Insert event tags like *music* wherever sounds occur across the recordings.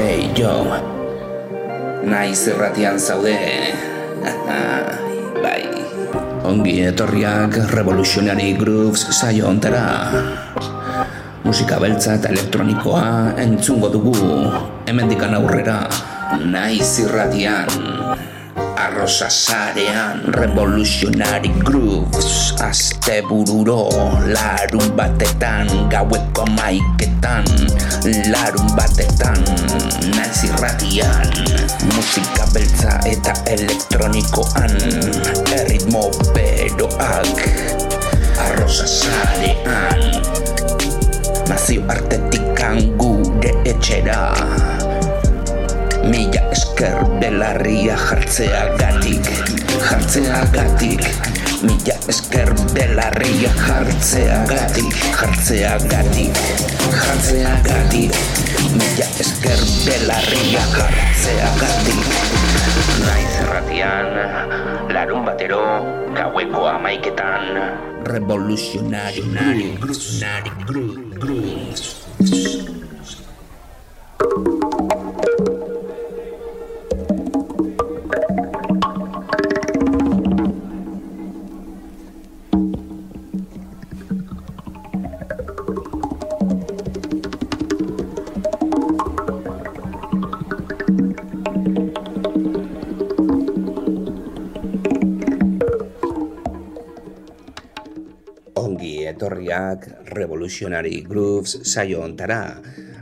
Hey, jo Naiz erratian zaude. *laughs* Bai. Ongi etorriak Revolutionary Grooves saio ontara. Musika beltza eta elektronikoa entzungo dugu. Hemendikan aurrera Naiz irratian arroza zarean Revolutionary Grooves Azte bururo Larun batetan Gaueko maiketan Larun batetan Naiz irratian Musika beltza eta elektronikoan Erritmo beroak Arroza zarean Nazio artetikan gure etxera Mila esker belarria jartzea gatik Jartzea gatik Mila esker belarria jartzea gatik Jartzea gatik Jartzea gatik Mila esker belarria jartzea gatik Naiz erratian Larun batero Gaueko amaiketan Revolutionary Revolutionary Grooves etorriak Revolutionary Grooves saio ontara.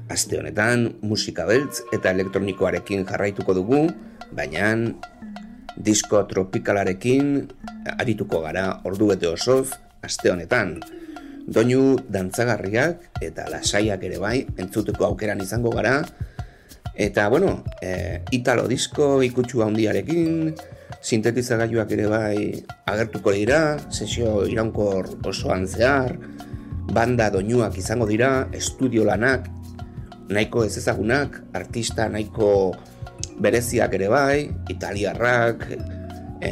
Aste honetan musika beltz eta elektronikoarekin jarraituko dugu, baina disko tropikalarekin arituko gara ordu bete osoz aste honetan. Doinu dantzagarriak eta lasaiak ere bai entzuteko aukeran izango gara. Eta bueno, e, italo disko ikutsu handiarekin, sintetizagailuak ere bai agertuko dira, sesio iraunkor osoan zehar, banda doinuak izango dira, estudio lanak, nahiko ez ezagunak, artista nahiko bereziak ere bai, italiarrak, e,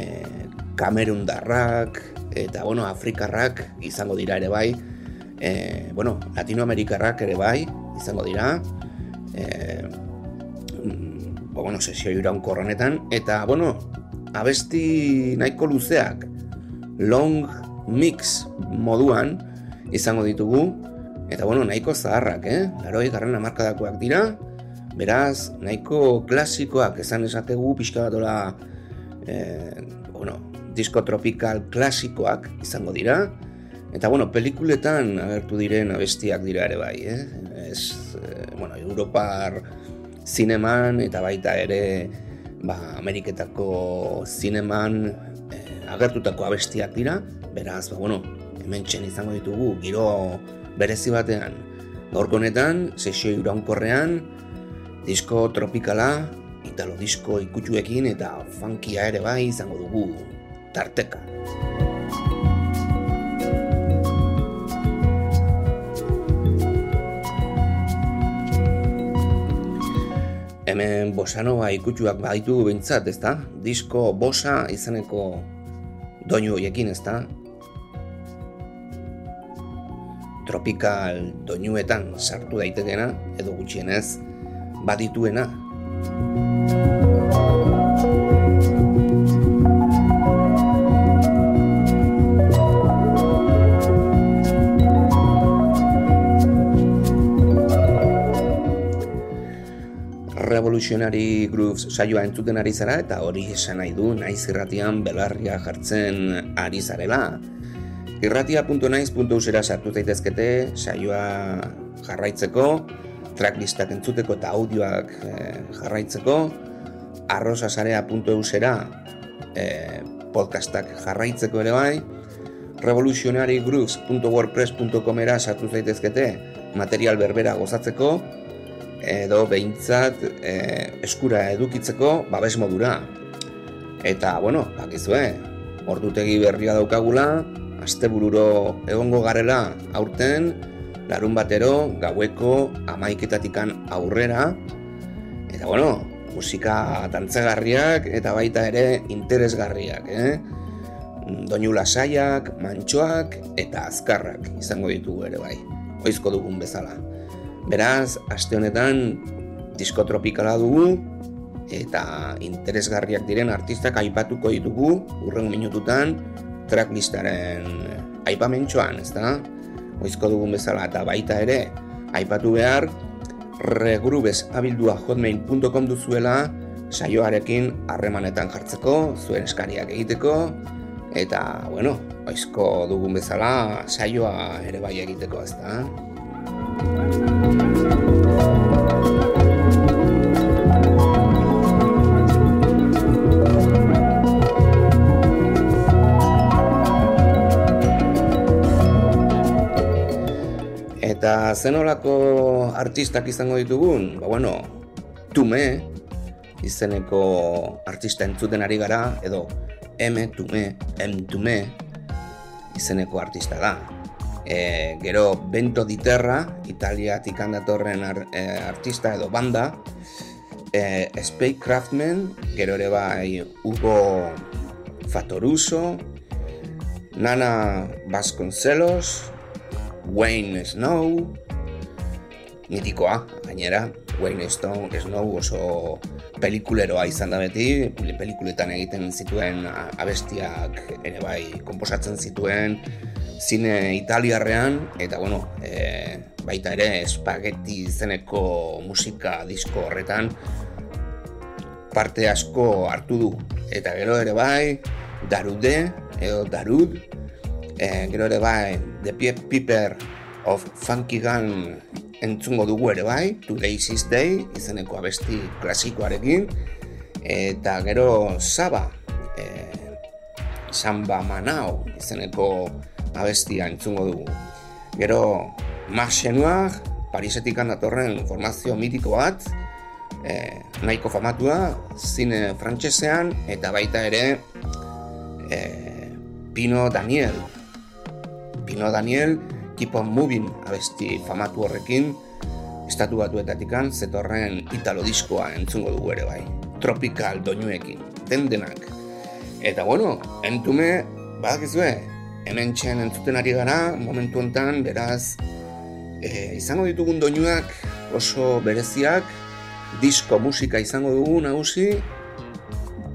kamerundarrak, eta bueno, afrikarrak izango dira ere bai, e, bueno, latinoamerikarrak ere bai izango dira, e, bueno, sesio iraunkor honetan, eta bueno, abesti nahiko luzeak long mix moduan izango ditugu eta bueno, nahiko zaharrak, eh? Laroi garran amarkadakoak dira beraz, nahiko klasikoak esan esategu pixka bat eh, bueno, disko tropical klasikoak izango dira eta bueno, pelikuletan agertu diren abestiak dira ere bai, eh? Ez, eh, bueno, Europar zineman eta baita ere ba, Ameriketako zineman e, agertutako abestiak dira, beraz, ba, bueno, hemen izango ditugu, giro berezi batean, gaurko honetan, sesio iraunkorrean, disko tropikala, italo disko ikutsuekin eta funkia ere bai izango dugu, tarteka. Hemen bosanova ikutsuak baditu bintzat, ez da? Disko bosa izaneko doinu horiekin, ez da? Tropikal doinuetan sartu daitekena, edo gutxienez, badituena. Revolutionary Grooves saioa entzuten ari zara eta hori esan nahi du naiz irratian belarria jartzen ari zarela. Irratia.naiz.usera sartu zaitezkete saioa jarraitzeko, tracklistak entzuteko eta audioak eh, jarraitzeko, arrosasarea.eusera eh, podcastak jarraitzeko ere bai, revolutionarygrooves.wordpress.com era sartu zaitezkete material berbera gozatzeko, edo behintzat e, eskura edukitzeko babes modura. Eta, bueno, bakizue, ordutegi berria daukagula, astebururo egongo garela aurten, larun batero, gaueko amaiketatikan aurrera, eta, bueno, musika tantzagarriak eta baita ere interesgarriak, eh? Doinu lasaiak, mantxoak eta azkarrak izango ditugu ere bai. Oizko dugun bezala. Beraz, aste honetan disko tropikala dugu, eta interesgarriak diren artistak aipatuko ditugu urrengo minututan tracklistaren aipamentxoan, ez da? Oizko dugun bezala eta baita ere, aipatu behar, regrubes abildua hotmail.com duzuela saioarekin harremanetan jartzeko, zuen eskariak egiteko, eta, bueno, oizko dugun bezala saioa ere bai egiteko, ez Eta zenolako artistak izango ditugun? Ba, bueno, Tume, izeneko artista entzuten ari gara, edo M, Tume, M, Tume, izeneko artista da. E, gero Bento Diterra, Italiatik handatorren ar, e, artista edo banda, e, Spake Craftman, gero ere bai Hugo Fatoruso, Nana Vasconcelos, Wayne Snow, mitikoa, gainera, Wayne Snow, Snow oso pelikuleroa izan da beti, pelikuletan egiten zituen abestiak ere bai komposatzen zituen zine italiarrean, eta bueno, e, baita ere espagetti izeneko musika disko horretan parte asko hartu du. Eta gero ere bai, darude, edo darud, e, gero ere bai The Piper of Funky Gun entzungo dugu ere bai Today's is Day izeneko abesti klasikoarekin. Eta gero Saba e, Samba Manao izeneko abestia entzungo dugu. Gero Marche Noir Parisetik handatorren formazio mitiko bat e, nahiko famatua zine frantsesean eta baita ere e, Pino Daniel Pino Daniel, Keep on Moving abesti famatu horrekin, estatu batuetatik zetorren italo diskoa entzungo dugu ere bai. Tropical doinuekin, den denak. Eta bueno, entume, badakizue, hemen txen entzuten ari gara, momentu enten, beraz, e, izango ditugun doinuak oso bereziak, disko musika izango dugu nagusi,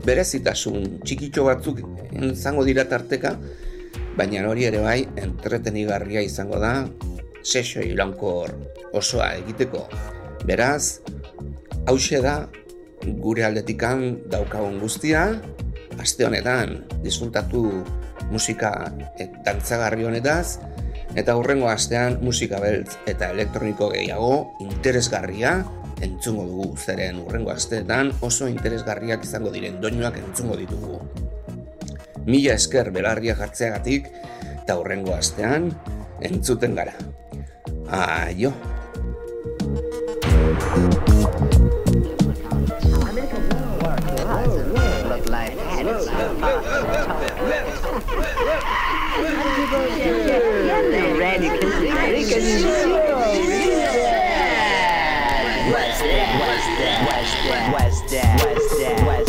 berezitasun txikitxo batzuk izango dira tarteka, baina hori ere bai entretenigarria izango da sesio irankor osoa egiteko. Beraz, hause da gure aldetikan daukagun guztia, aste honetan disfrutatu musika et dantzagarri honetaz, eta hurrengo astean musika beltz eta elektroniko gehiago interesgarria entzungo dugu. Zeren hurrengo asteetan oso interesgarriak izango diren doinuak entzungo ditugu mila esker belarria jartzeagatik eta hurrengo astean entzuten gara. Aio! West, west, west, west, west, west, west.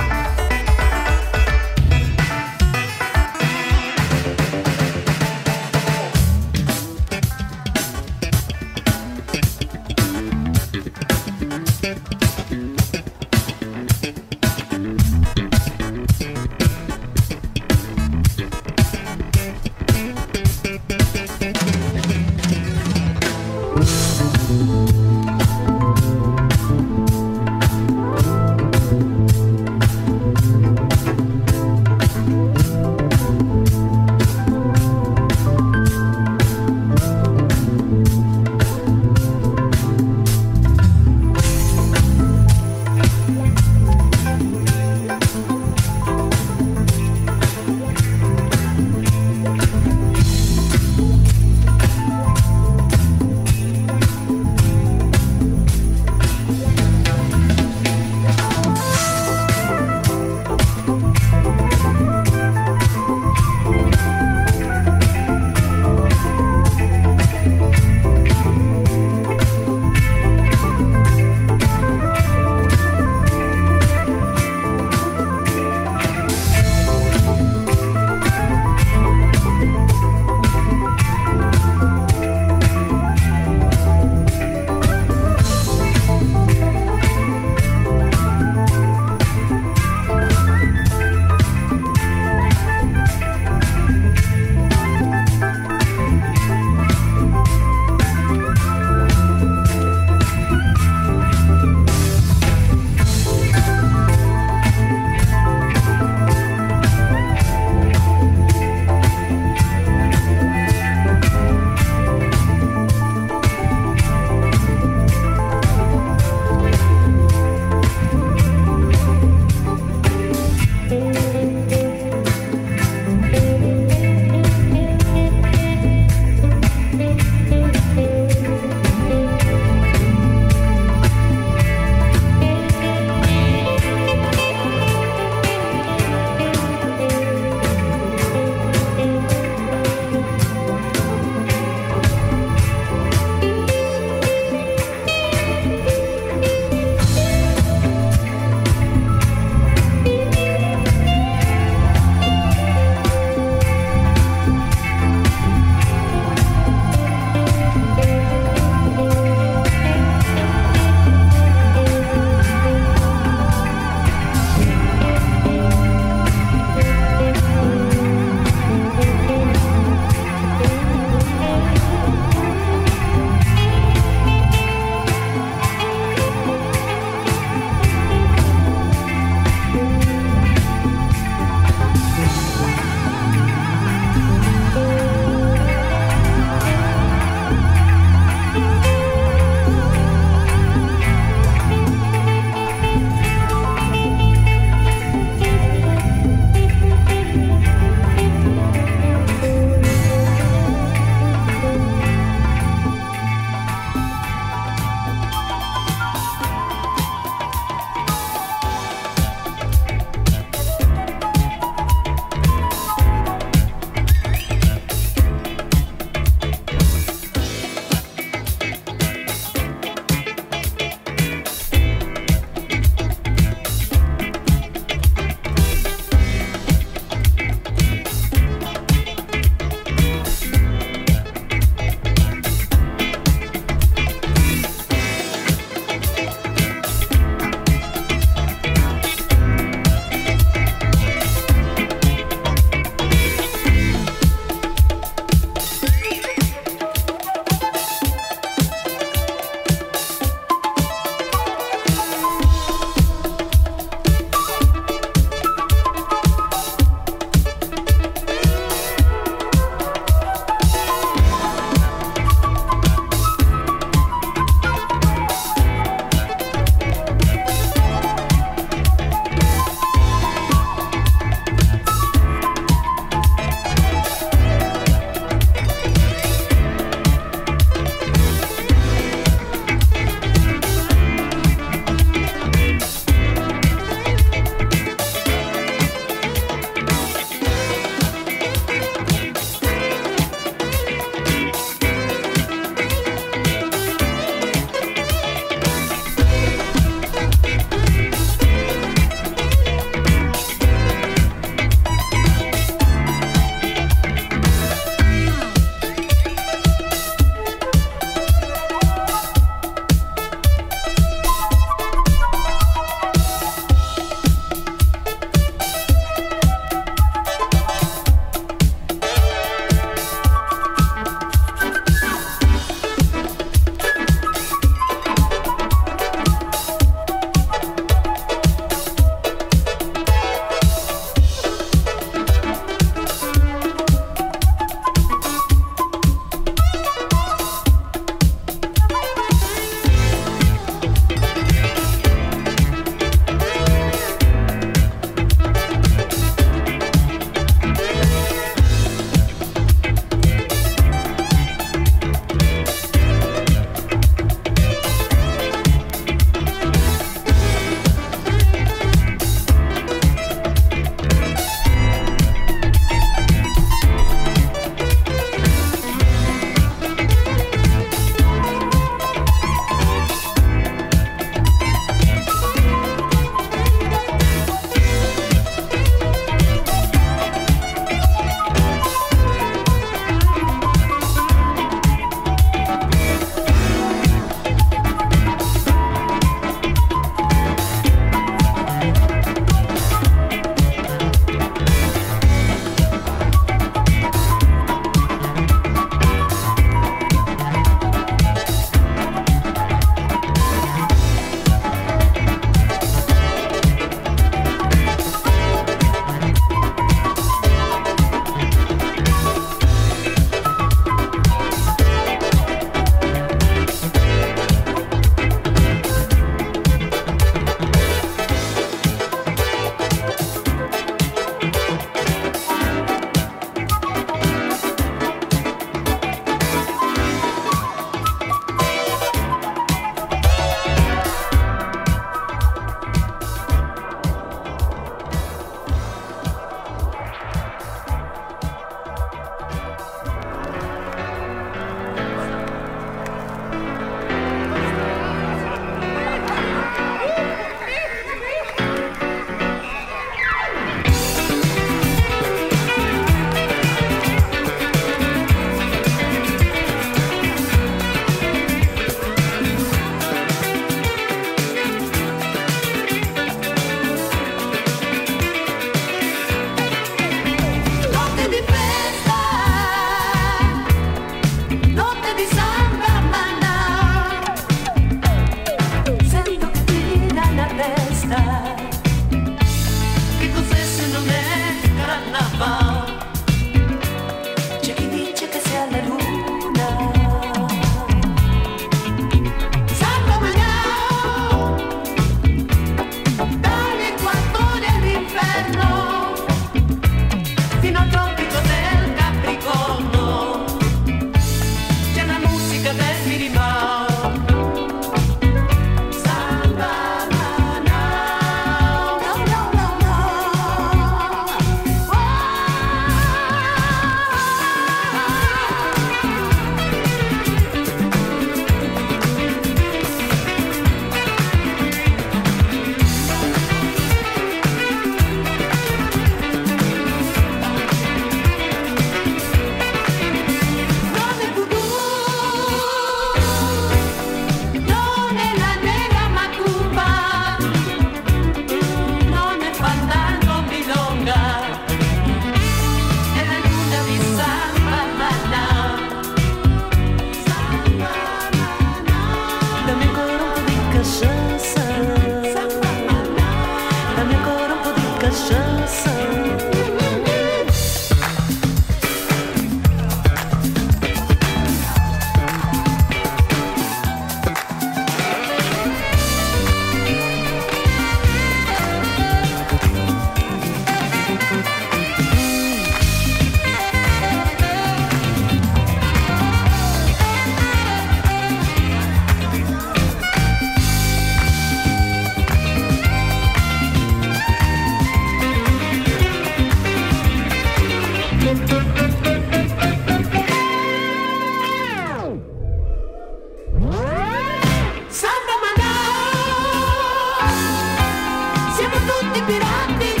happy, happy.